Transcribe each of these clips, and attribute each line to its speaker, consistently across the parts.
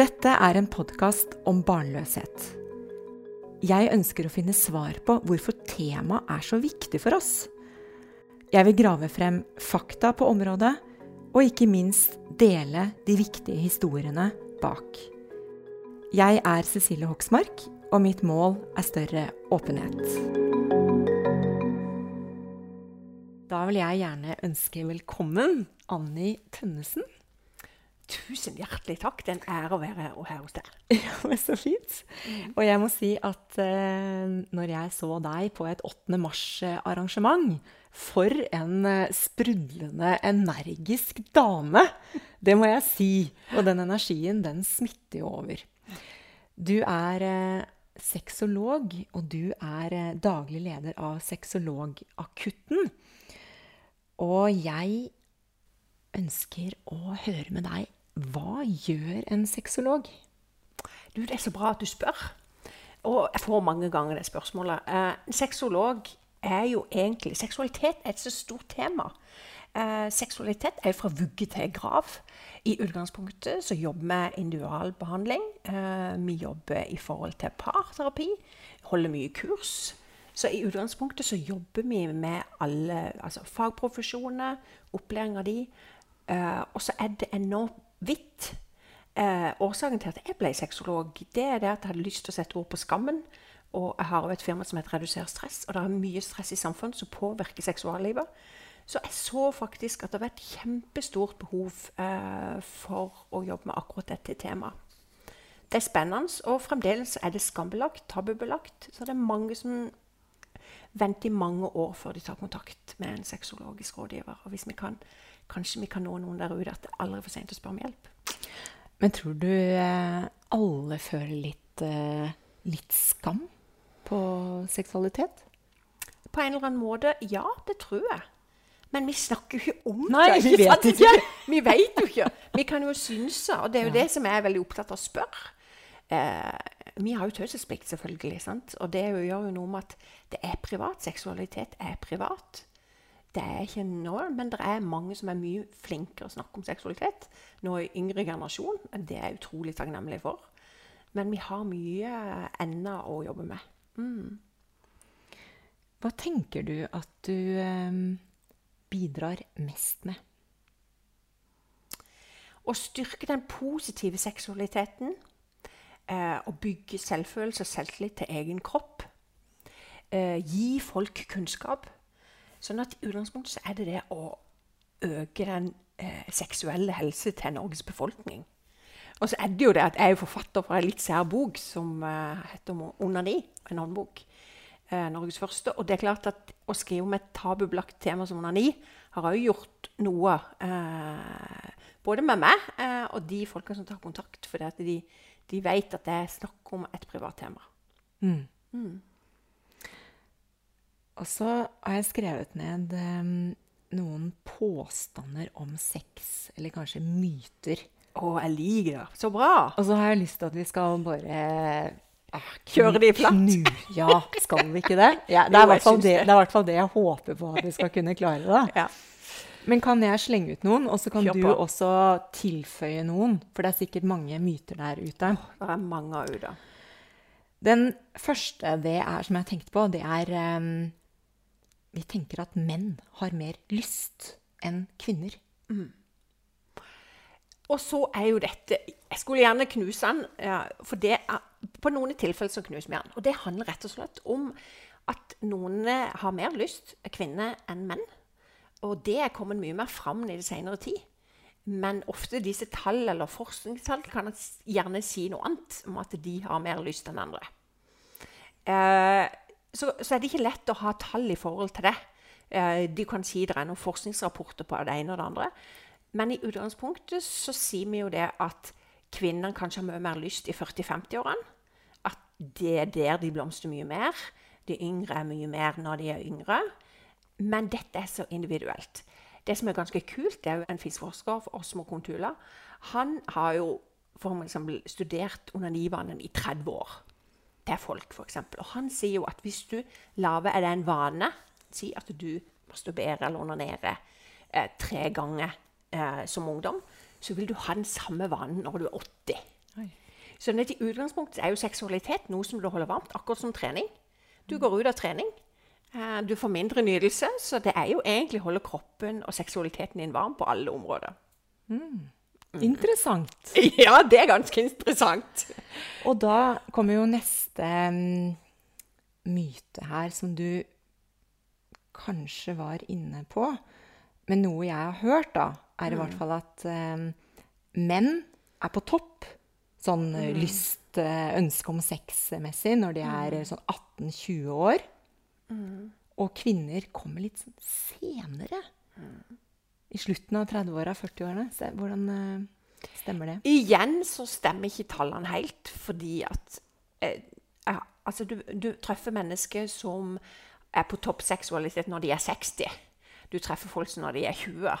Speaker 1: Dette er en podkast om barnløshet. Jeg ønsker å finne svar på hvorfor temaet er så viktig for oss. Jeg vil grave frem fakta på området, og ikke minst dele de viktige historiene bak. Jeg er Cecilie Hoksmark, og mitt mål er større åpenhet. Da vil jeg gjerne ønske velkommen Anni Tønnesen.
Speaker 2: Tusen hjertelig takk. Det er en ære å være her hos deg.
Speaker 1: Ja, men Så fint. Og jeg må si at eh, når jeg så deg på et 8. mars-arrangement For en eh, sprudlende, energisk dame! Det må jeg si. Og den energien, den smitter jo over. Du er eh, sexolog, og du er eh, daglig leder av Sexologakutten. Og jeg ønsker å høre med deg hva gjør en sexolog?
Speaker 2: Du, Det er så bra at du spør. Og jeg får mange ganger det spørsmålet. Eh, en sexolog er jo egentlig Seksualitet er et så stort tema. Eh, seksualitet er fra vugge til grav. I utgangspunktet så jobber vi individualbehandling. Eh, vi jobber i forhold til parterapi. Holder mye kurs. Så i utgangspunktet så jobber vi med alle altså fagprofesjoner, opplæring av de. Eh, og så er det enormt vidt. Eh, årsaken til at jeg ble sexolog, det er det at jeg hadde lyst til å sette ord på skammen. Og jeg har et firma som heter Reduser stress, og det er mye stress i samfunnet som påvirker seksuallivet. Så jeg så faktisk at det var et kjempestort behov eh, for å jobbe med akkurat dette temaet. Det er spennende, og fremdeles er det skambelagt, tabubelagt. Så det er mange som venter i mange år før de tar kontakt med en sexologisk rådgiver. Og hvis vi kan, kanskje vi kan nå noen der ute at det er aldri for sent å spørre om hjelp.
Speaker 1: Men tror du eh, alle føler litt, eh, litt skam på seksualitet?
Speaker 2: På en eller annen måte, ja, det tror jeg. Men vi snakker jo ikke om
Speaker 1: Nei,
Speaker 2: det.
Speaker 1: vi vet ikke.
Speaker 2: Vi vet jo ikke. Vi kan jo synse, og det er jo det som jeg er veldig opptatt av å spørre. Eh, vi har jo taushetsplikt, selvfølgelig. sant? Og det jo, gjør jo noe med at det er privat. Seksualitet er privat. Det er ikke norm, men det er mange som er mye flinkere å snakke om seksualitet nå i yngre generasjon. Det er jeg utrolig takknemlig for. Men vi har mye ennå å jobbe med. Mm.
Speaker 1: Hva tenker du at du eh, bidrar mest med?
Speaker 2: Å styrke den positive seksualiteten. Eh, å bygge selvfølelse og selvtillit til egen kropp. Eh, gi folk kunnskap. Sånn at i utgangspunktet så er det det å øke den eh, seksuelle helse til Norges befolkning. Og så er det jo det at jeg er forfatter for en litt sær bok som eh, heter 'Onani'. En håndbok. Eh, Norges første. Og det er klart at å skrive om et tabubelagt tema som onani har òg gjort noe. Eh, både med meg eh, og de folka som tar kontakt, fordi at de, de vet at det er snakk om et privat tema.
Speaker 1: Mm.
Speaker 2: Mm.
Speaker 1: Og så har jeg skrevet ned eh, noen påstander om sex, eller kanskje myter.
Speaker 2: Å, jeg liker det. Så bra!
Speaker 1: Og så har jeg lyst til at vi skal bare ah,
Speaker 2: Kjøre de flatt?
Speaker 1: Ja, skal vi ikke det? Ja, det, er
Speaker 2: Jo,
Speaker 1: i hvert fall det, er i hvert fall det jeg håper på at vi skal kunne klare. da.
Speaker 2: Ja.
Speaker 1: Men kan jeg slenge ut noen, og så kan du også tilføye noen? For det er sikkert mange myter der ute.
Speaker 2: Det er mange av ute.
Speaker 1: Den første det er, som jeg har tenkt på, det er em, Vi tenker at menn har mer lyst enn kvinner.
Speaker 2: Og så er jo dette Jeg skulle gjerne knuse den, for det er, på noen tilfeller så knuser vi den. Og det handler rett og slett om at noen har mer lyst, kvinner, enn menn. Og det er kommet mye mer fram i det senere tid. Men ofte disse tall eller forskningstall kan gjerne si noe annet om at de har mer lyst enn andre. Eh, så, så er det ikke lett å ha tall i forhold til det. Eh, de kan si det er noen forskningsrapporter på det ene og det andre. Men i utgangspunktet så sier vi jo det at kvinner kanskje har mye mer lyst i 40-50-årene. At det er der de blomstrer mye mer. De yngre er mye mer når de er yngre. Men dette er så individuelt. Det som er ganske kult, det er jo en fiskeforsker, Osmo Kontula. Han har jo for eksempel studert onanivanen i 30 år. Er folk, f.eks. Og han sier jo at hvis du lager er det en vane Si at du masturberer eller onanerer eh, tre ganger eh, som ungdom, så vil du ha den samme vanen når du er 80.
Speaker 1: Oi.
Speaker 2: Så i utgangspunktet er jo seksualitet noe som du holder varmt, akkurat som trening. Du går ut av trening, eh, du får mindre nytelse, så det er jo egentlig å holde kroppen og seksualiteten din varm på alle områder.
Speaker 1: Interessant.
Speaker 2: Ja, det er ganske interessant.
Speaker 1: Og da kommer jo neste mm, myte her, som du kanskje var inne på. Men noe jeg har hørt, da, er i hvert fall at eh, menn er på topp. Sånn mm. lyst, eh, ønske om sex-messig når de er eh, sånn 18-20 år. Og kvinner kommer litt sånn senere. I slutten av 30-åra, 40-årene. Hvordan eh, stemmer det?
Speaker 2: Igjen så stemmer ikke tallene helt, fordi at eh, Altså, du, du treffer mennesker som er på topp seksualitet når de er 60. Du treffer folk når de er 20.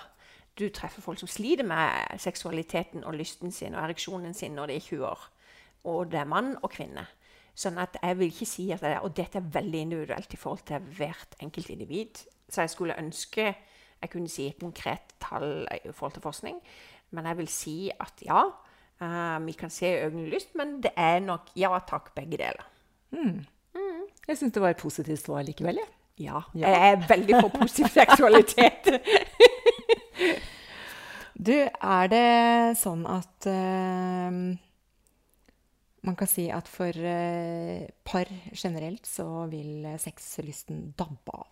Speaker 2: Du treffer folk som sliter med seksualiteten og lysten sin og ereksjonen sin når de er 20 år. Og det er mann og kvinne. Sånn at jeg vil ikke si at det er, Og dette er veldig individuelt i forhold til hvert enkelt individ. Så jeg skulle ønske jeg kunne si et konkret tall i forhold til forskning. Men jeg vil si at ja, uh, vi kan se økende lyst, men det er nok ja takk, begge deler.
Speaker 1: Jeg syns det var et positivt svar likevel.
Speaker 2: Ja.
Speaker 1: Ja.
Speaker 2: Jeg er veldig for positiv seksualitet.
Speaker 1: Du, er det sånn at uh, man kan si at for uh, par generelt så vil sexlysten dabbe av?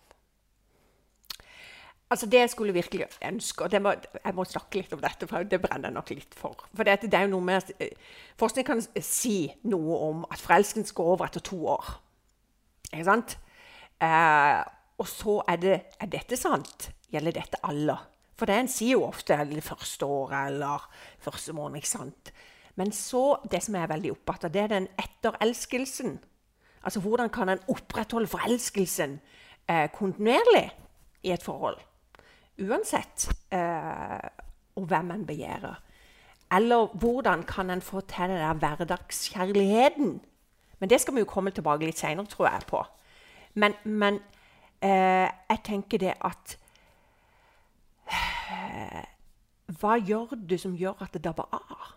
Speaker 2: Altså Det jeg skulle virkelig ønske og må, Jeg må snakke litt om dette, for det brenner jeg nok litt for. For det, det er jo noe med at, eh, Forskning kan si noe om at forelskelsen går over etter to år. Ikke sant? Eh, og så er det Er dette sant? Gjelder dette alle? For det en sier jo ofte eller det første året eller første måned. ikke sant? Men så, det som jeg er veldig opptatt av, det er den etterelskelsen. Altså hvordan kan en opprettholde forelskelsen eh, kontinuerlig i et forhold? Uansett eh, hvem en begjærer. Eller hvordan kan en få til den der hverdagskjærligheten? Men det skal vi jo komme tilbake litt seinere, tror jeg på. Men, men eh, jeg tenker det at eh, Hva gjør du som gjør at det dabber av?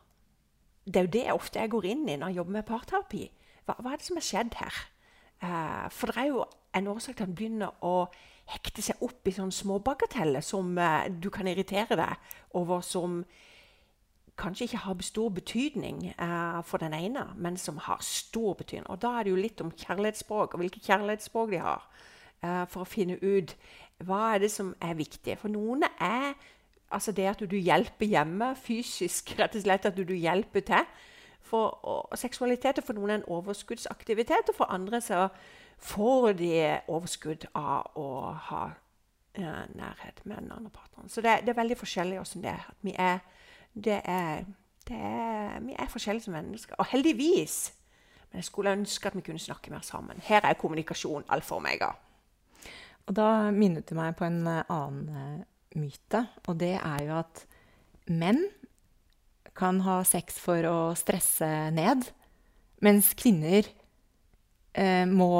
Speaker 2: Det er jo det jeg ofte jeg går inn i når jeg jobber med parterapi. Hva, hva er det som har skjedd her? Eh, for det er jo en årsak til at en begynner å hekte seg opp i sånne småbagateller som eh, du kan irritere deg over, som kanskje ikke har stor betydning eh, for den ene, men som har stor betydning. Og da er det jo litt om kjærlighetsspråk, og hvilke kjærlighetsspråk de har, eh, for å finne ut hva er det som er viktig. For noen er altså det at du hjelper hjemme fysisk, rett og slett at du hjelper til. For, og seksualitet er for noen en overskuddsaktivitet, og for andre så får de overskudd av å ha eh, nærhet med den andre partneren. Så det, det er veldig forskjellig åssen det er. Vi er, det er, det er Vi er forskjellige som mennesker. Og heldigvis. Men jeg skulle ønske at vi kunne snakke mer sammen. Her er kommunikasjon alfa og omega.
Speaker 1: Og da minnet du meg på en eh, annen eh, myte, og det er jo at menn kan ha sex for å stresse ned, mens kvinner eh, må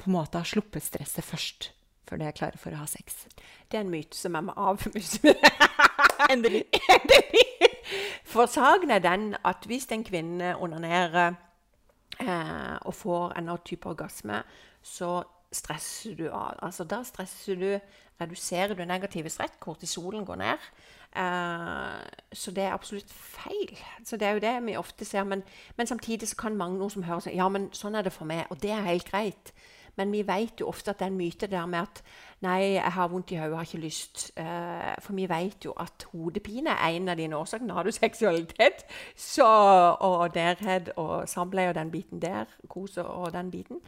Speaker 1: på en måte ha sluppet stresset først før de er klare for å ha sex.
Speaker 2: Det er en myte som jeg må avmuse. Endelig. Endelig. For saken er den at hvis en kvinne onanerer eh, og får en annen type orgasme, så stresser du av. Altså, da stresser du, reduserer du negative stress. Kortisolen går ned. Eh, så det er absolutt feil. Så det er jo det vi ofte ser. Men, men samtidig kan mange noen som hører sånn Ja, men sånn er det for meg. Og det er helt greit. Men vi vet jo ofte at det er en myte der med at nei, jeg har vondt i hodet, har ikke lyst. Eh, for vi vet jo at hodepine er en av dine årsaker. Har du seksualitet så, og nærhet og samleie og den biten der, kos og den biten,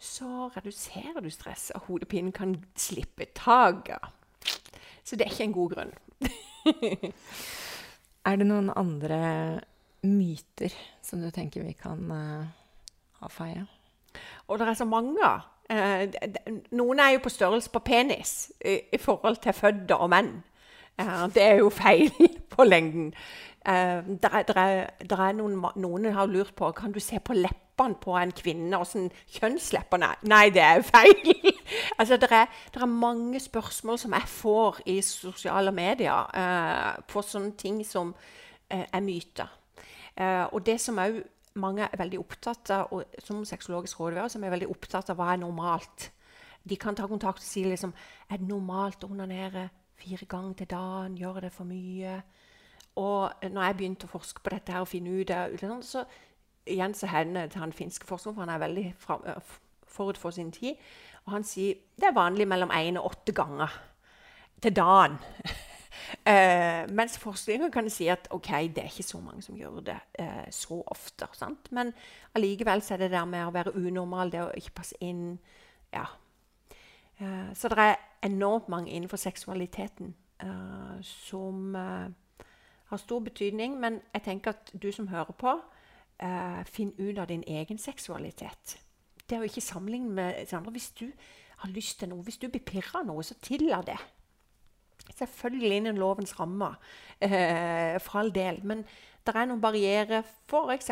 Speaker 2: så reduserer du stress, og hodepinen kan slippe taket. Så det er ikke en god grunn.
Speaker 1: Er det noen andre myter som du tenker vi kan uh, avfeie?
Speaker 2: Og det er så mange. Uh, noen er jo på størrelse på penis i, i forhold til fødder og menn. Uh, det er jo feil på lengden. Uh, der er, der er, der er noen, noen har lurt på kan du se på leppene på en kvinne, åssen kjønnsleppene er. Nei, det er feil! altså, det er, er mange spørsmål som jeg får i sosiale medier eh, på sånne ting som eh, er myter. Eh, og det som òg mange er veldig opptatt av, og som sexologisk rådgiver, som er veldig opptatt av hva er normalt. De kan ta kontakt og si liksom Er det normalt å onanere fire ganger til dagen? Gjør det for mye? Og når jeg begynte å forske på dette her og finne ut av sånn, så igjen så hender til han finske forskeren, for han er veldig forut for sin tid. Og han sier det er vanlig mellom én og åtte ganger til dagen. Uh, mens forskningen kan si at ok, det er ikke så mange som gjør det uh, så ofte. Sant? Men allikevel så er det der med å være unormal, det å ikke passe inn ja. Uh, så det er enormt mange innenfor seksualiteten som har stor betydning. Men jeg tenker at du som hører på, finn ut av din egen seksualitet. Det å ikke sammenligne med andre. Hvis du har lyst til noe, hvis du blir pirra av noe, så tillat det. Selvfølgelig innen lovens rammer, eh, for all del. Men det er noen barrierer, f.eks.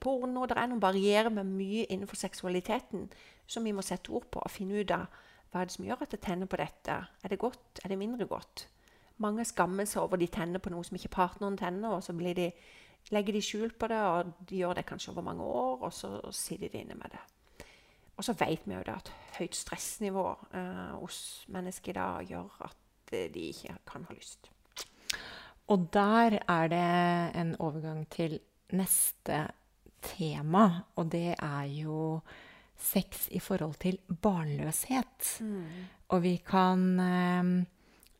Speaker 2: porno. Det er noen barrierer med mye innenfor seksualiteten som vi må sette ord på og finne ut av hva er det som gjør at det tenner på dette. Er det godt? Er det mindre godt? Mange skammer seg over de tenner på noe som ikke partneren tenner, og så blir de, legger de skjul på det, og de gjør det kanskje over mange år, og så sitter de inne med det. Og så vet vi jo at høyt stressnivå eh, hos mennesker i dag gjør at de ikke kan ha lyst.
Speaker 1: Og der er det en overgang til neste tema, og det er jo sex i forhold til barnløshet. Mm. Og vi kan eh,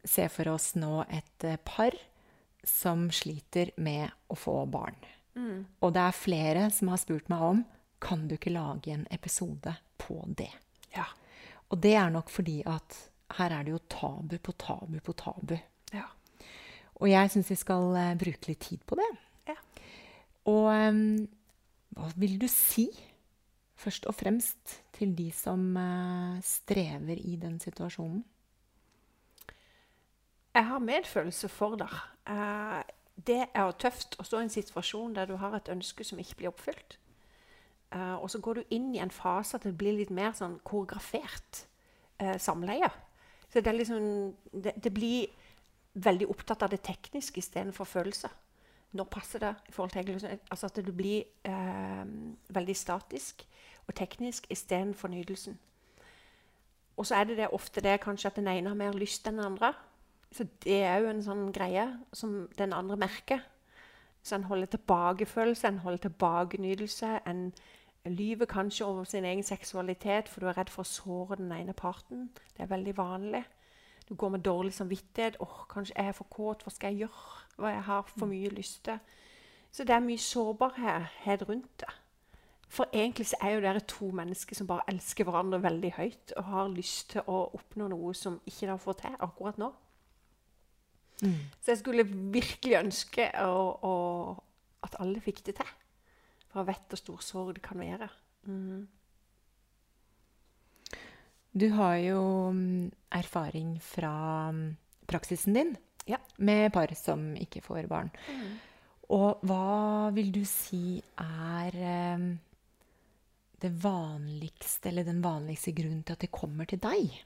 Speaker 1: se for oss nå et eh, par som sliter med å få barn. Mm. Og det er flere som har spurt meg om kan du ikke lage en episode på det.
Speaker 2: Ja.
Speaker 1: Og det er nok fordi at her er det jo tabu på tabu på tabu.
Speaker 2: Ja.
Speaker 1: Og jeg syns vi skal uh, bruke litt tid på det.
Speaker 2: Ja.
Speaker 1: Og um, hva vil du si, først og fremst, til de som uh, strever i den situasjonen?
Speaker 2: Jeg har medfølelse for deg. Uh, det er tøft å stå i en situasjon der du har et ønske som ikke blir oppfylt. og så går du inn i en fase at det blir litt mer sånn koreografert samleie. Så det, liksom, det, det, blir veldig opptatt av det tekniske istedenfor følelser. Når passer det? i forhold til altså At det blir eh, veldig statisk og teknisk istedenfor nytelsen. Og så er det, det ofte det kanskje at den ene har mer lyst enn den andre. Så det er jo en sånn greie som den andre merker. Så en holder tilbake følelse, en holder tilbake nytelse. En lyver kanskje over sin egen seksualitet for du er redd for å såre den ene parten. Det er veldig vanlig. Du går med dårlig samvittighet. åh, oh, 'Kanskje jeg er for kåt. Hva skal jeg gjøre?' Hva jeg har for mye lyst til. Så det er mye sårbarhet rundt det. For egentlig så er jo dere to mennesker som bare elsker hverandre veldig høyt og har lyst til å oppnå noe som ikke dere får til akkurat nå. Mm. Så jeg skulle virkelig ønske å, å, at alle fikk det til. For jeg vet hvor stor sorg det kan være. Mm.
Speaker 1: Du har jo mm, erfaring fra mm, praksisen din
Speaker 2: ja.
Speaker 1: med par som ikke får barn. Mm. Og hva vil du si er um, det vanligste, eller den vanligste grunnen til at de kommer til deg?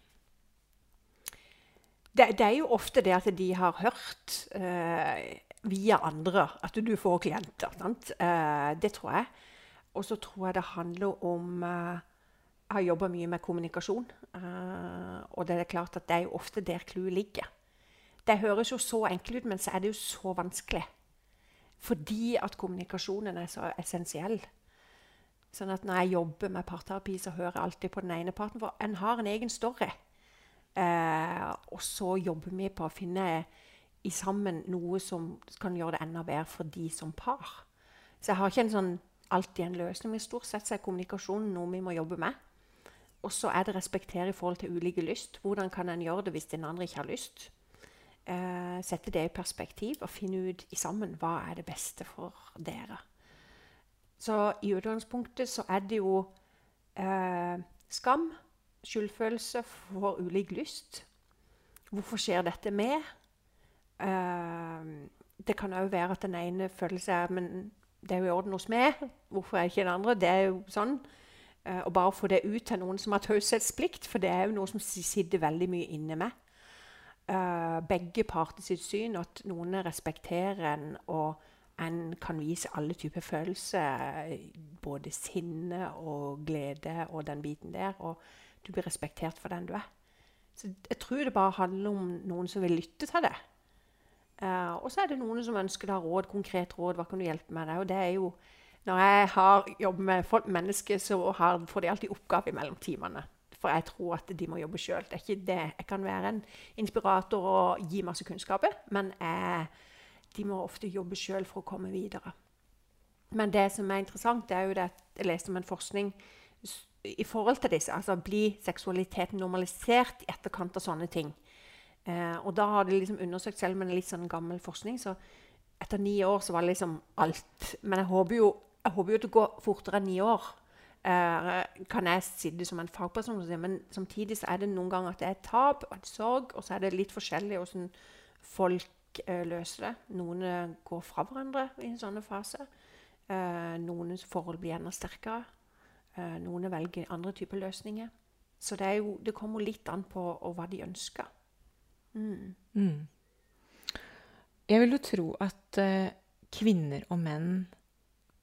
Speaker 2: Det, det er jo ofte det at de har hørt uh, via andre at du får klienter. Uh, det tror jeg. Og så tror jeg det handler om uh, Jeg har jobba mye med kommunikasjon. Uh, og det er klart at det er jo ofte der clouet ligger. Det høres jo så enkelt ut, men så er det jo så vanskelig. Fordi at kommunikasjonen er så essensiell. Sånn at når jeg jobber med parterapi, så hører jeg alltid på den ene parten. For en har en egen story. Og så jobber vi på å finne i sammen noe som kan gjøre det enda bedre for de som par. Så jeg har ikke en sånn, alltid en løsning, men stort sett er kommunikasjonen noe vi må jobbe med. Og så er det respektere i forhold til ulike lyst. Hvordan kan en gjøre det hvis den andre ikke har lyst? Eh, sette det i perspektiv og finne ut i sammen hva er det beste for dere. Så i utgangspunktet så er det jo eh, skam, skyldfølelse for ulik lyst. Hvorfor skjer dette med? Uh, det kan òg være at den ene føler seg Men det er jo i orden hos meg. Hvorfor er ikke den andre? Det er jo sånn. Uh, og bare få det ut til noen som har taushetsplikt, for det er jo noe som sitter veldig mye inne med. Uh, begge parter sitt syn, at noen respekterer en og en kan vise alle typer følelser. Både sinne og glede og den biten der. Og du blir respektert for den du er. Så jeg tror det bare handler om noen som vil lytte til det. Uh, og så er det noen som ønsker deg råd, konkret råd. Hva kan du hjelpe med? Det? Og det er jo, Når jeg har jobbet med folk, mennesker, så har, får de alltid oppgave mellom timene. For jeg tror at de må jobbe sjøl. Jeg kan være en inspirator og gi masse kunnskaper, men jeg, de må ofte jobbe sjøl for å komme videre. Men det som er interessant, det er jo det at jeg leste om en forskning i forhold til disse. Altså blir seksualiteten normalisert i etterkant av sånne ting. Eh, og da har de liksom undersøkt, selv med en litt sånn gammel forskning, så etter ni år så var det liksom alt. Men jeg håper jo, jeg håper jo det går fortere enn ni år. Eh, kan jeg sitte som en fagperson og si, men samtidig så er det noen ganger at det er et tap og et sorg, og så er det litt forskjellig hvordan folk eh, løser det. Noen eh, går fra hverandre i en sånn fase. Eh, noens forhold blir enda sterkere. Eh, noen velger andre typer løsninger. Så det, jo, det kommer litt an på hva de ønsker.
Speaker 1: Mm. Mm. Jeg vil jo tro at uh, kvinner og menn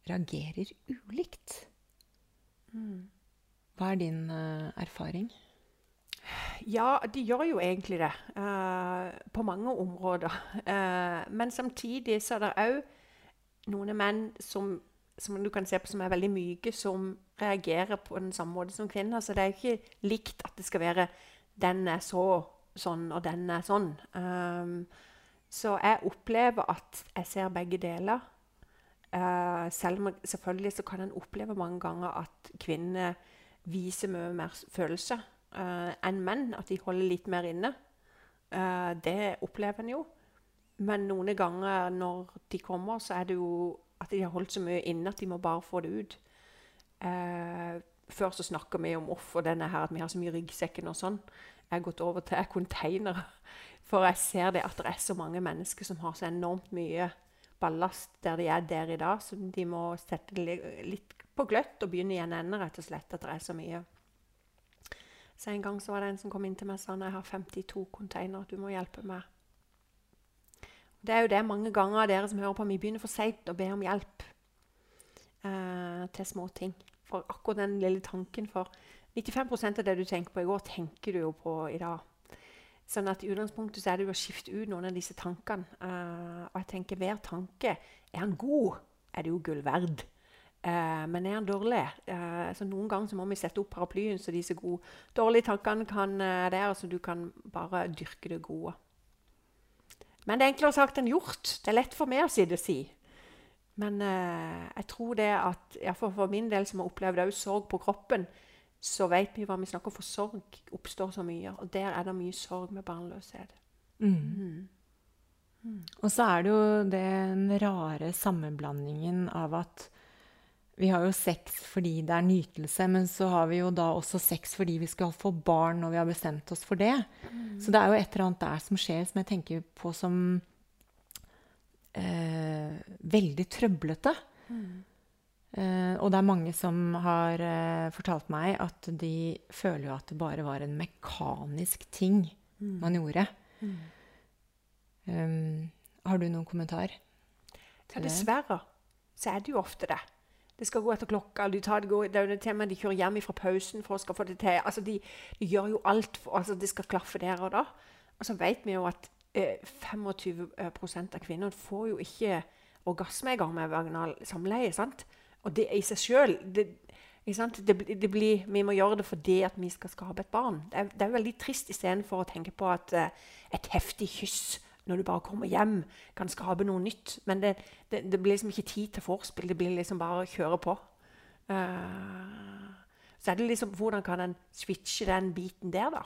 Speaker 1: reagerer ulikt. Mm. Hva er din uh, erfaring?
Speaker 2: Ja, de gjør jo egentlig det. Uh, på mange områder. men samtidig så er det òg noen menn som som du kan se på som er veldig myke, som reagerer på den samme måte som kvinner. Så det er ikke likt at det skal være 'den er så sånn, og den er sånn'. Um, så jeg opplever at jeg ser begge deler. Uh, selv om selvfølgelig så kan en oppleve mange ganger at kvinner viser mye mer følelse uh, enn menn. At de holder litt mer inne. Uh, det opplever en jo. Men noen ganger når de kommer, så er det jo at de har holdt så mye inne at de må bare få det ut. Eh, før så snakka vi om off og denne her, at vi har så mye ryggsekken og sånn. Jeg har gått over til containere. For jeg ser det at det er så mange mennesker som har så enormt mye ballast der de er der i dag, så de må sette det litt på gløtt og begynne igjen ende, rett og slett. At det er så mye. Så En gang så var det en som kom inn til meg og sa jeg har 52 containere, du må hjelpe meg. Det er jo det mange ganger dere som hører på, vi begynner for seint å be om hjelp eh, til små ting. For akkurat den lille tanken for 95 av det du tenker på i går, tenker du jo på i dag. Sånn at i utgangspunktet så er det jo å skifte ut noen av disse tankene. Eh, og jeg tenker hver tanke Er han god, er det jo gull verd. Eh, men er han dårlig? Uh, så Noen ganger så må vi sette opp paraplyen så disse gode, dårlige tankene kan uh, der, så du kan bare dyrke det gode. Men det er enklere sagt enn gjort. Det er lett for meg å sitte og si. Men eh, jeg tror det at for, for min del, som har opplevd òg sorg på kroppen, så vet vi hva vi snakker om, for sorg oppstår så mye. Og der er det mye sorg med barnløshet. Mm. Mm.
Speaker 1: Mm. Og så er det jo den rare sammenblandingen av at vi har jo sex fordi det er nytelse, men så har vi jo da også sex fordi vi skal få barn når vi har bestemt oss for det. Mm. Så det er jo et eller annet der som skjer, som jeg tenker på som eh, veldig trøblete. Mm. Eh, og det er mange som har eh, fortalt meg at de føler jo at det bare var en mekanisk ting mm. man gjorde. Um, har du noen kommentar?
Speaker 2: Ja, dessverre så er det jo ofte det. Det skal gå etter klokka. De tar det, går, det er det temaet de kjører hjem fra pausen for å skal få det til. Altså, de, de gjør jo alt for altså, det skal klaffe der og da. Og så vet vi jo at eh, 25 eh, av kvinner får jo ikke orgasme i gang med vaginal samleie. sant? Og det i seg sjøl det, det, Vi må gjøre det fordi at vi skal skape et barn. Det er, det er veldig trist istedenfor å tenke på at eh, et heftig kyss når du bare kommer hjem, kan skape noe nytt. Men det, det, det blir liksom ikke tid til vorspiel. Det blir liksom bare å kjøre på. Uh, så er det liksom hvordan kan en switche den biten der, da?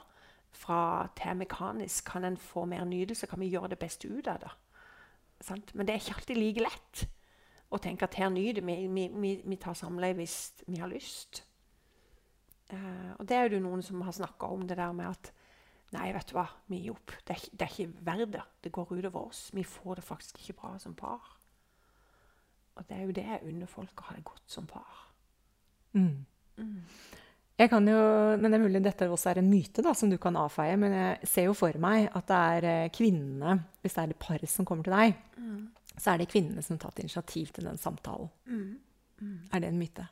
Speaker 2: Fra til mekanisk. Kan en få mer nytelse? Kan vi gjøre det beste ut av det? Sant? Men det er ikke alltid like lett å tenke at her nyter vi. Vi, vi, vi tar samleie hvis vi har lyst. Uh, og det er jo noen som har snakka om det der med at Nei, vet du hva, vi gir opp. Det er, det er ikke verdt det. Det går utover oss. Vi får det faktisk ikke bra som par. Og det er jo det jeg unner folk å ha det godt som par.
Speaker 1: Mm. Mm. Jeg kan jo, men Det er mulig dette også er en myte da, som du kan avfeie, men jeg ser jo for meg at det er eh, kvinnene, hvis det er det paret som kommer til deg, mm. så er det kvinnene som har tatt initiativ til den samtalen. Er det en myte?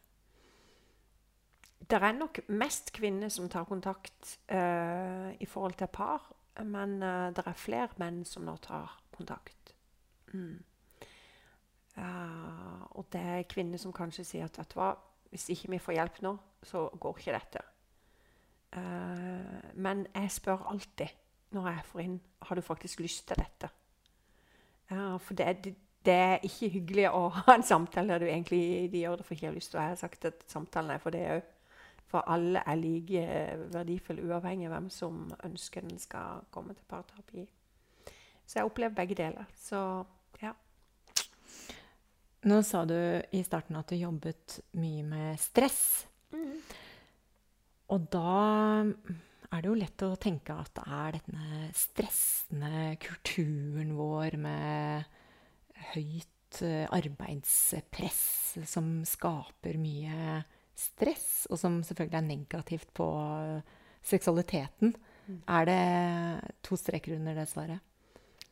Speaker 2: Det er nok mest kvinner som tar kontakt uh, i forhold til par, men uh, det er flere menn som nå tar kontakt. Mm. Uh, og det er kvinner som kanskje sier at vet du hva, hvis ikke vi får hjelp nå, så går ikke dette. Eh, men jeg spør alltid når jeg får inn har du faktisk lyst til dette. Eh, for det, det, er ikke hyggelig å ha en samtale der du egentlig de gjør det for ikke har lyst. Og jeg har sagt at samtalen er for det òg. For alle er like verdifulle, uavhengig av hvem som ønsker den skal komme til parterapi. Så jeg opplever begge deler. Så ja.
Speaker 1: Nå sa du i starten at du jobbet mye med stress. Og da er det jo lett å tenke at det er denne stressende kulturen vår med høyt eh, arbeidspress som skaper mye stress, og som selvfølgelig er negativt på seksualiteten. seksualiteten. Er det to streker under det svaret?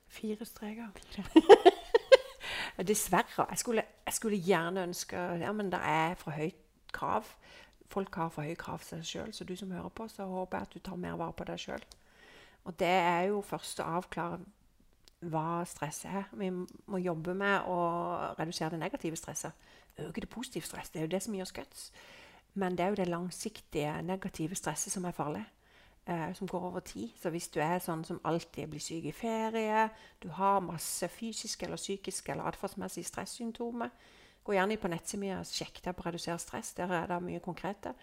Speaker 2: Fire streker. Dessverre. Jeg skulle, jeg skulle gjerne ønske Ja, men det er for høyt krav. Folk har for høye krav til seg sjøl, så du som hører på, så håper jeg at du tar mer vare på deg sjøl. Og det er jo først å avklare hva stress er. Vi må jobbe med å redusere det negative stresset. Øke det positive stresset. Det er jo det som oss guts. Men det er jo det langsiktige negative stresset som er farlig. Eh, som går over tid. Så hvis du er sånn som alltid blir syk i ferie, du har masse fysiske eller psykiske eller atferdsmessige stressymptomer, gå gjerne på nettsida og sjekk deg på Reduser stress. Der er det mye konkrete.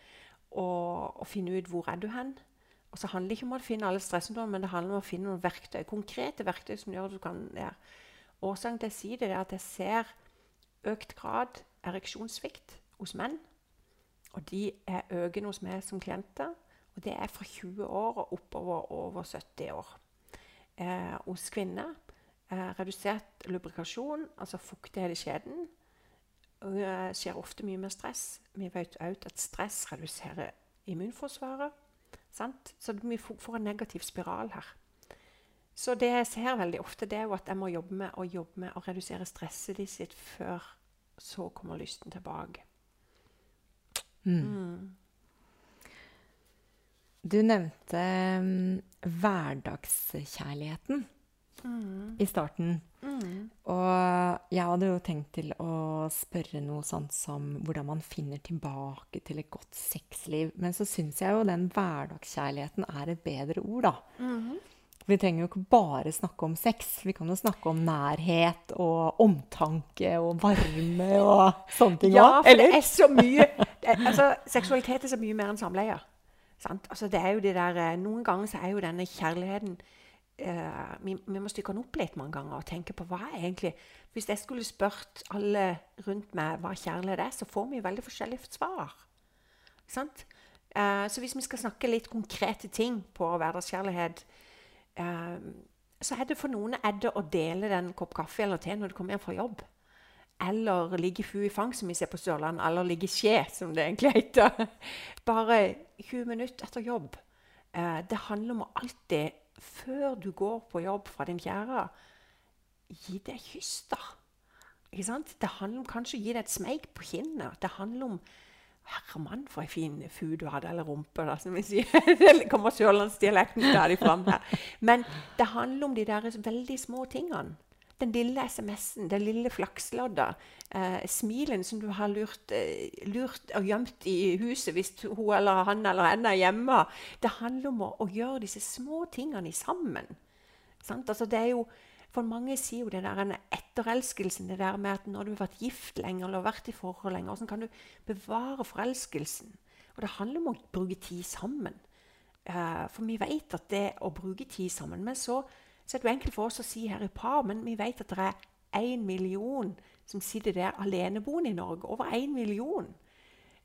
Speaker 2: Og, og finne ut hvor er du hen. Og så handler det ikke om å finne alle stressymptomer, men det handler om å finne noen verktøy, konkrete verktøy som gjør at du kan ja. Årsaken til jeg sier det, er at jeg ser økt grad ereksjonssvikt hos menn. Og de er økende hos meg som klienter. Og det er fra 20 år og oppover over 70 år. Eh, hos kvinner eh, redusert lubrikasjon, altså fuktighet i skjeden, Det skjer ofte mye mer stress. Vi vet òg at stress reduserer immunforsvaret. Sant? Så vi får en negativ spiral her. Så det jeg ser veldig ofte, det er jo at jeg må jobbe med å, jobbe med å redusere stresset de sitt før så kommer lysten tilbake.
Speaker 1: Mm. Du nevnte um, hverdagskjærligheten i starten. Og jeg hadde jo tenkt til å spørre noe sånt som hvordan man finner tilbake til et godt sexliv. Men så syns jeg jo den hverdagskjærligheten er et bedre ord, da. Vi trenger jo ikke bare snakke om sex. Vi kan jo snakke om nærhet og omtanke og varme og sånne ting òg.
Speaker 2: Ja, for det er så mye altså, Seksualitet er så mye mer enn samleie. Sant? Altså, det er jo det der, eh, Noen ganger så er jo denne kjærligheten eh, vi, vi, må stykke den opp litt mange ganger og tenke på hva er egentlig Hvis jeg skulle spurt alle rundt meg hva kjærlighet er, så får vi veldig forskjellige svar. Eh, så hvis vi skal snakke litt konkrete ting på hverdagskjærlighet eh, så er det for noen er det å dele den kopp kaffe eller te når du kommer hjem fra jobb. Eller ligge fu i fang, som vi ser på Sørlandet. Eller ligge skje, som det egentlig heter. Bare 20 minutter etter jobb. Eh, det handler om å alltid, før du går på jobb fra din kjære, gi deg kyss, da. Ikke sant? Det handler om kanskje å gi deg et smeik på kinnet. Det handler om Herre mann, for ei fin fu du hadde, eller rumpe, da, som vi sier. Det kommer sørlandsdialekten stadig fram her. Men det handler om de der veldig små tingene. Den lille SMS-en, den lille flakslodda, eh, smilen som du har lurt, eh, lurt, og gjemt i huset hvis hun eller han eller henne er hjemme. Det handler om å, å gjøre disse små tingene sammen. Altså, det er jo, for mange sier jo det der etterelskelsen, det der med at når du har vært gift lenger eller vært i forhold lenger, hvordan kan du bevare forelskelsen? Og det handler om å bruke tid sammen. Eh, for vi vet at det å bruke tid sammen Men så, så er det jo enkelt for oss å si her i par, men vi vet at det er én million som sitter der aleneboende i Norge. Over én million.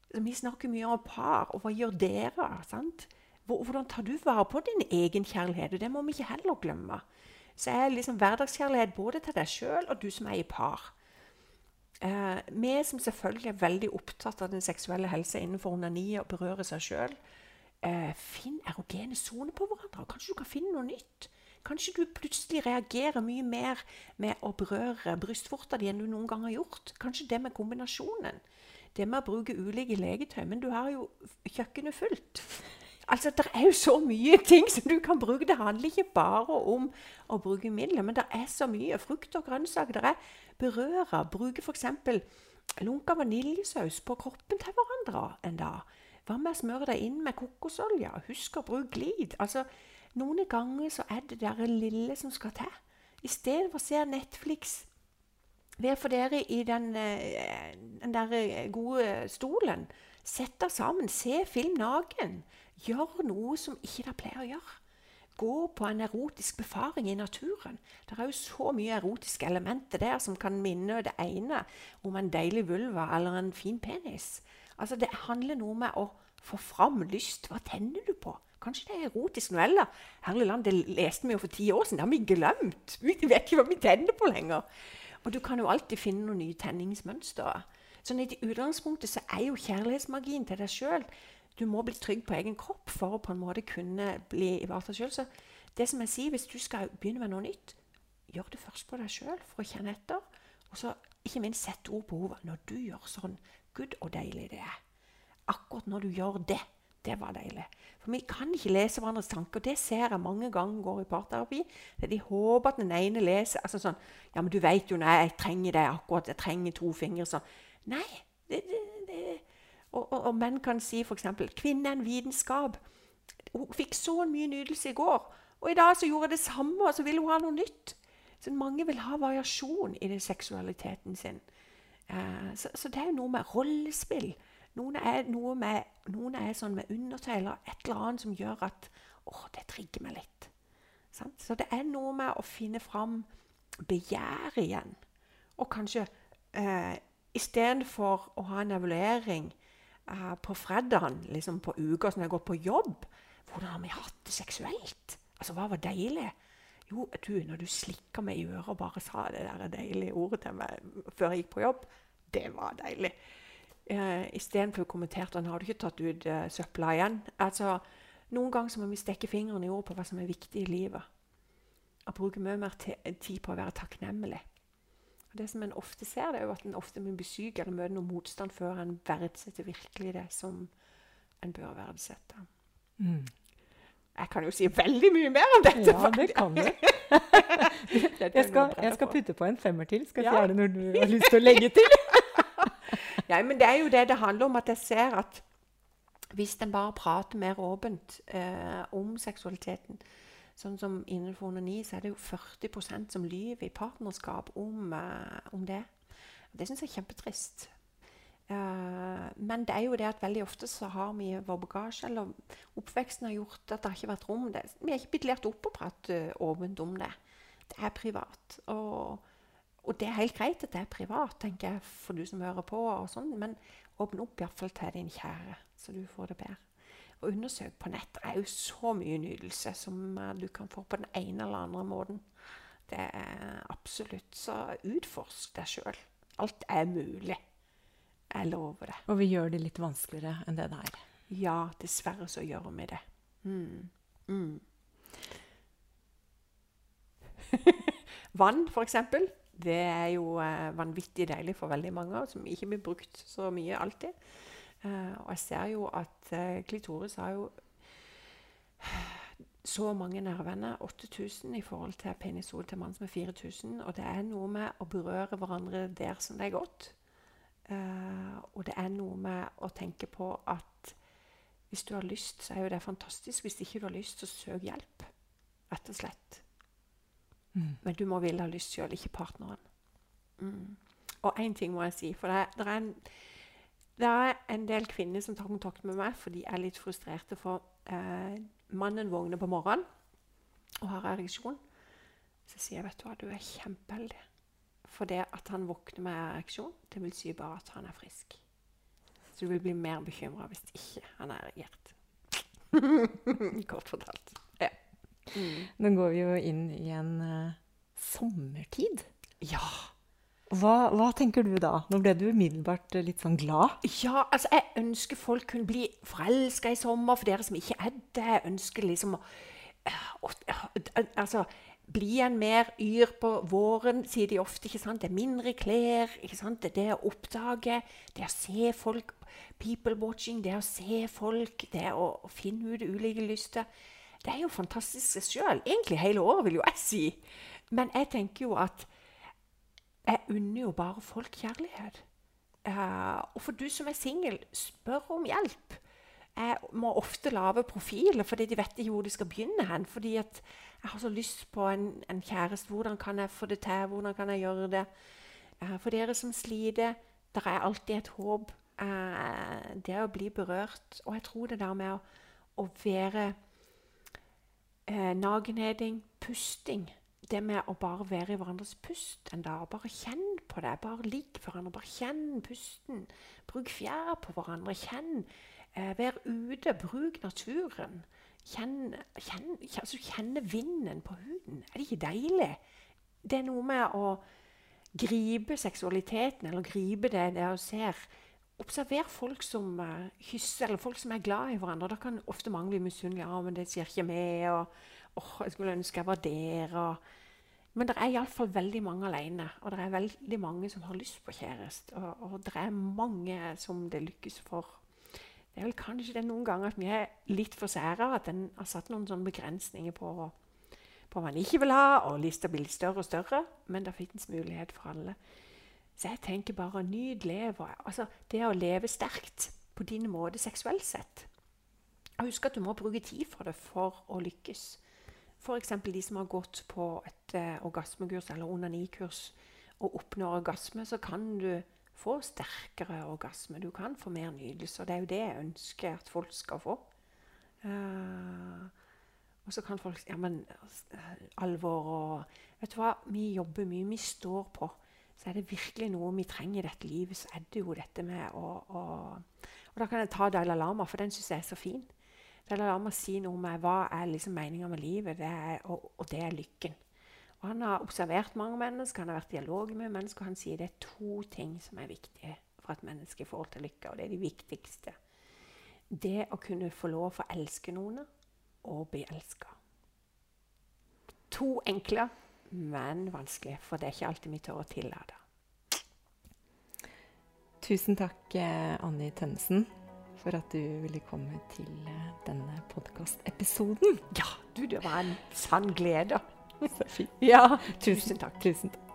Speaker 2: Så vi snakker mye om par, og hva gjør dere? sant? Hvordan tar du vare på din egen kjærlighet? Det må vi ikke heller glemme så er liksom hverdagskjærlighet både til deg sjøl og du som er i par. Eh, vi som selvfølgelig er veldig opptatt av den seksuelle helse innenfor onani og berører seg sjøl, eh, finn erogene soner på hverandre. Kanskje du kan finne noe nytt. Kanskje du plutselig reagerer mye mer med å berøre brystvorta di enn du noen gang har gjort. Kanskje det med kombinasjonen. Det med å bruke ulike legetøy. Men du har jo kjøkkenet fullt. Altså, Det er jo så mye ting som du kan bruke. Det handler ikke bare om å bruke midler, men det er så mye. Frukt og grønnsaker. Det er berøre. Bruke f.eks. lunka vaniljesaus på kroppen til hverandre en dag. Hva med å smøre deg inn med kokosolje? Husk å bruke glid. Altså, Noen ganger så er det det lille som skal til. I stedet for å se Netflix Vær for dere i den, eh, den der gode stolen. Sett dere sammen. Se film naken. Gjør noe som ikke dere pleier å gjøre. Gå på en erotisk befaring i naturen. Det er jo så mye erotiske elementer der som kan minne det ene om en deilig vulva eller en fin penis. Altså, Det handler noe med å få fram lyst. Hva tenner du på? Kanskje det er erotisk novelle. Herlig land, Det leste vi jo for ti år siden. Det har vi glemt. Vi vet ikke hva vi tenner på lenger. Og du kan jo alltid finne noen nye tenningsmønstre. Sånn I utgangspunktet så er jo kjærlighetsmagien til deg sjøl du må bli trygg på egen kropp for å på en måte kunne bli ivaretatt sjøl. Så det som jeg sier, hvis du skal begynne med noe nytt, gjør det først på deg sjøl for å kjenne etter. Og så ikke minst sett ord på behovet. Når du gjør sånn, gud og deilig det er. Akkurat når du gjør det, det var deilig. For vi kan ikke lese hverandres tanker. Det ser jeg mange ganger går i parterapi. Der de håper at den ene leser altså sånn Ja, men du veit jo nei, jeg trenger det akkurat. Jeg trenger to fingre. Sånn. Nei. Det, det, det, og, og, og, menn kan si f.eks.: Kvinne er en vitenskap. Hun fikk så mye nydelse i går, og i dag så gjorde jeg det samme, og så ville hun ha noe nytt. Så mange vil ha variasjon i den seksualiteten sin. Eh, så, så, det er jo noe med rollespill. Noen er, noe med, noen er sånn med undertøy eller et eller annet som gjør at Å, det trigger meg litt. Sant? Så det er noe med å finne fram begjæret igjen. Og kanskje eh, istedenfor å ha en evaluering eh, på fredagen, liksom på uka som jeg går på jobb Hvordan har vi hatt det seksuelt? Altså, Hva var deilig? Jo, du, når du slikka meg i øret og bare sa det der deilige ordet til meg før jeg gikk på jobb, det var deilig. Uh, Istedenfor å kommentere han har du ikke tatt ut eh, søpla igjen. Altså, Noen ganger må vi stikke fingeren i ord på hva som er viktig i livet. Og bruke mye mer tid på å være takknemlig. Og det som en ofte ser, det er jo at en ofte blir syk eller møter noe motstand før en verdsetter virkelig det som en bør verdsette. Mm. Jeg kan jo si veldig mye mer om dette.
Speaker 1: Ja, det kan du. jeg, skal, jeg skal putte på en femmer til. Skal jeg ja. det når du har lyst til å legge til.
Speaker 2: ja, men det er jo det det handler om. At jeg ser at hvis en bare prater mer åpent eh, om seksualiteten, Sånn som Innenfor onani så er det jo 40% som lyver i partnerskap om, eh, om det. Det syns jeg er kjempetrist. Uh, men det er jo det at veldig ofte så har vi vår bagasje, eller oppveksten har gjort at det har ikke vært rom det. Vi er ikke blitt lært opp å prate åpent om det. Det er privat. Og, og, det er helt greit at det er privat, tenker jeg, for du som hører på, og sånn, men åpne opp iallfall til din kjære, så du får det bedre. Og undersøk på nett. Det er jo så mye nydelse som eh, du kan få på den ene eller andre måten. Det er absolutt Så utforsk deg sjøl. Alt er mulig. Jeg lover det.
Speaker 1: Og vi gjør det litt vanskeligere enn det det er.
Speaker 2: Ja, dessverre så gjør vi det. Mm. Mm. Vann, for eksempel. Det er jo eh, vanvittig deilig for veldig mange, som ikke blir brukt så mye alltid. Uh, og jeg ser jo at uh, klitoris har jo så mange nervene, 8000 i forhold til penishode til mann som er 4000. Og det er noe med å berøre hverandre der som det er godt. Og det er noe med å tenke på at hvis du har lyst, så er jo det fantastisk. Hvis ikke du har lyst, så søk hjelp. Rett og slett. Mm. Men du må ville ha lyst sjøl, ikke partneren. Mm. Og én ting må jeg si. For det, det er en det er en del kvinner som tar kontakt med meg, for de er litt frustrerte. For eh, mannen våkner på morgenen og har ereksjon. Så sier jeg vet du hva, du er kjempeheldig. For det at han våkner med ereksjon, det vil si bare at han er frisk. Så du vil bli mer bekymra hvis ikke han er erigert. Kort fortalt.
Speaker 1: Mm. Nå går vi jo inn i en uh, sommertid.
Speaker 2: Ja.
Speaker 1: Hva, hva, tenker du da? Nå ble du umiddelbart litt sånn glad.
Speaker 2: Ja, altså jeg ønsker folk kunne bli forelska i sommer, for dere som ikke er det. Jeg ønsker liksom å Altså bli en mer yr på våren, sier de ofte. ikke sant? Det er mindre klær. ikke sant? Det er det å oppdage, det å se folk. People watching, det å se folk, det å, å finne ut ulike lyster. Det er jo fantastisk seg sjøl. Egentlig hele året, vil jo jeg si. Men jeg tenker jo at jeg unner jo bare folk kjærlighet. Uh, og for du som er singel, spør om hjelp. Jeg må ofte lage profiler, fordi de vet ikke hvor de skal begynne hen. Fordi at jeg har så lyst på en, en kjæreste. Hvordan kan jeg få det til? Hvordan kan jeg gjøre det? Uh, for dere som sliter, der er alltid et håp. Uh, det å bli berørt. Og jeg tror det der med å, å være nakenheting, pusting det med å bare være i hverandres pust en dag. Bare kjenn på det. Bare ligg hverandre. Bare kjenn pusten. Bruk fjær på hverandre. Kjenn. Eh, vær ute. Bruk naturen. Kjenn, kjenn, altså, kjenne vinden på huden. Er det ikke deilig? Det er noe med å gripe seksualiteten, eller gripe det der og ser. Observer folk som uh, kysser, eller folk som er glad i hverandre. Da kan ofte mange bli misunnelige. Ja, men det sier ikke vi. Og, oh, jeg skulle ønske jeg var der. Og, men det er iallfall veldig mange alene, og det er veldig mange som har lyst på kjæreste. Og, og det er mange som det lykkes for. Det er vel kanskje det noen ganger at vi er litt for sære, at en har satt noen sånne begrensninger på, på hva man ikke vil ha, og lista blir større og større. Men det finnes mulighet for alle. Så jeg tenker bare nyt, livet. Altså, det å leve sterkt på din måte seksuelt sett. Og husk at du må bruke tid for det for å lykkes. F.eks. de som har gått på et uh, orgasmekurs eller onanikurs og oppnår orgasme, så kan du få sterkere orgasme. Du kan få mer nydelse. Og det er jo det jeg ønsker at folk skal få. Uh, og så kan folk Ja, men uh, alvor og Vet du hva, vi jobber mye. Vi står på. Så er det virkelig noe vi trenger i dette livet, så er det jo dette med å, å Og da kan jeg ta Dalai Lama, for den syns jeg er så fin. Dalai Lama sier noe med hva er liksom meninga med livet, det er, og, og, det er lykken. Og Han har observert mange mennesker, han har vært i dialog med mennesker. og Han sier det er to ting som er viktige for et menneske i forhold til lykke, og det er de viktigste. Det å kunne få lov å elske noen og bli elska. To enkle, men vanskelig, for det er ikke alltid vi tør å tillate.
Speaker 1: Tusen takk, eh, Anni Tønnesen for at du ville komme til eh, denne podkastepisoden.
Speaker 2: Ja, du, det var en sann glede. Ja, tusen takk.
Speaker 1: Tusen takk.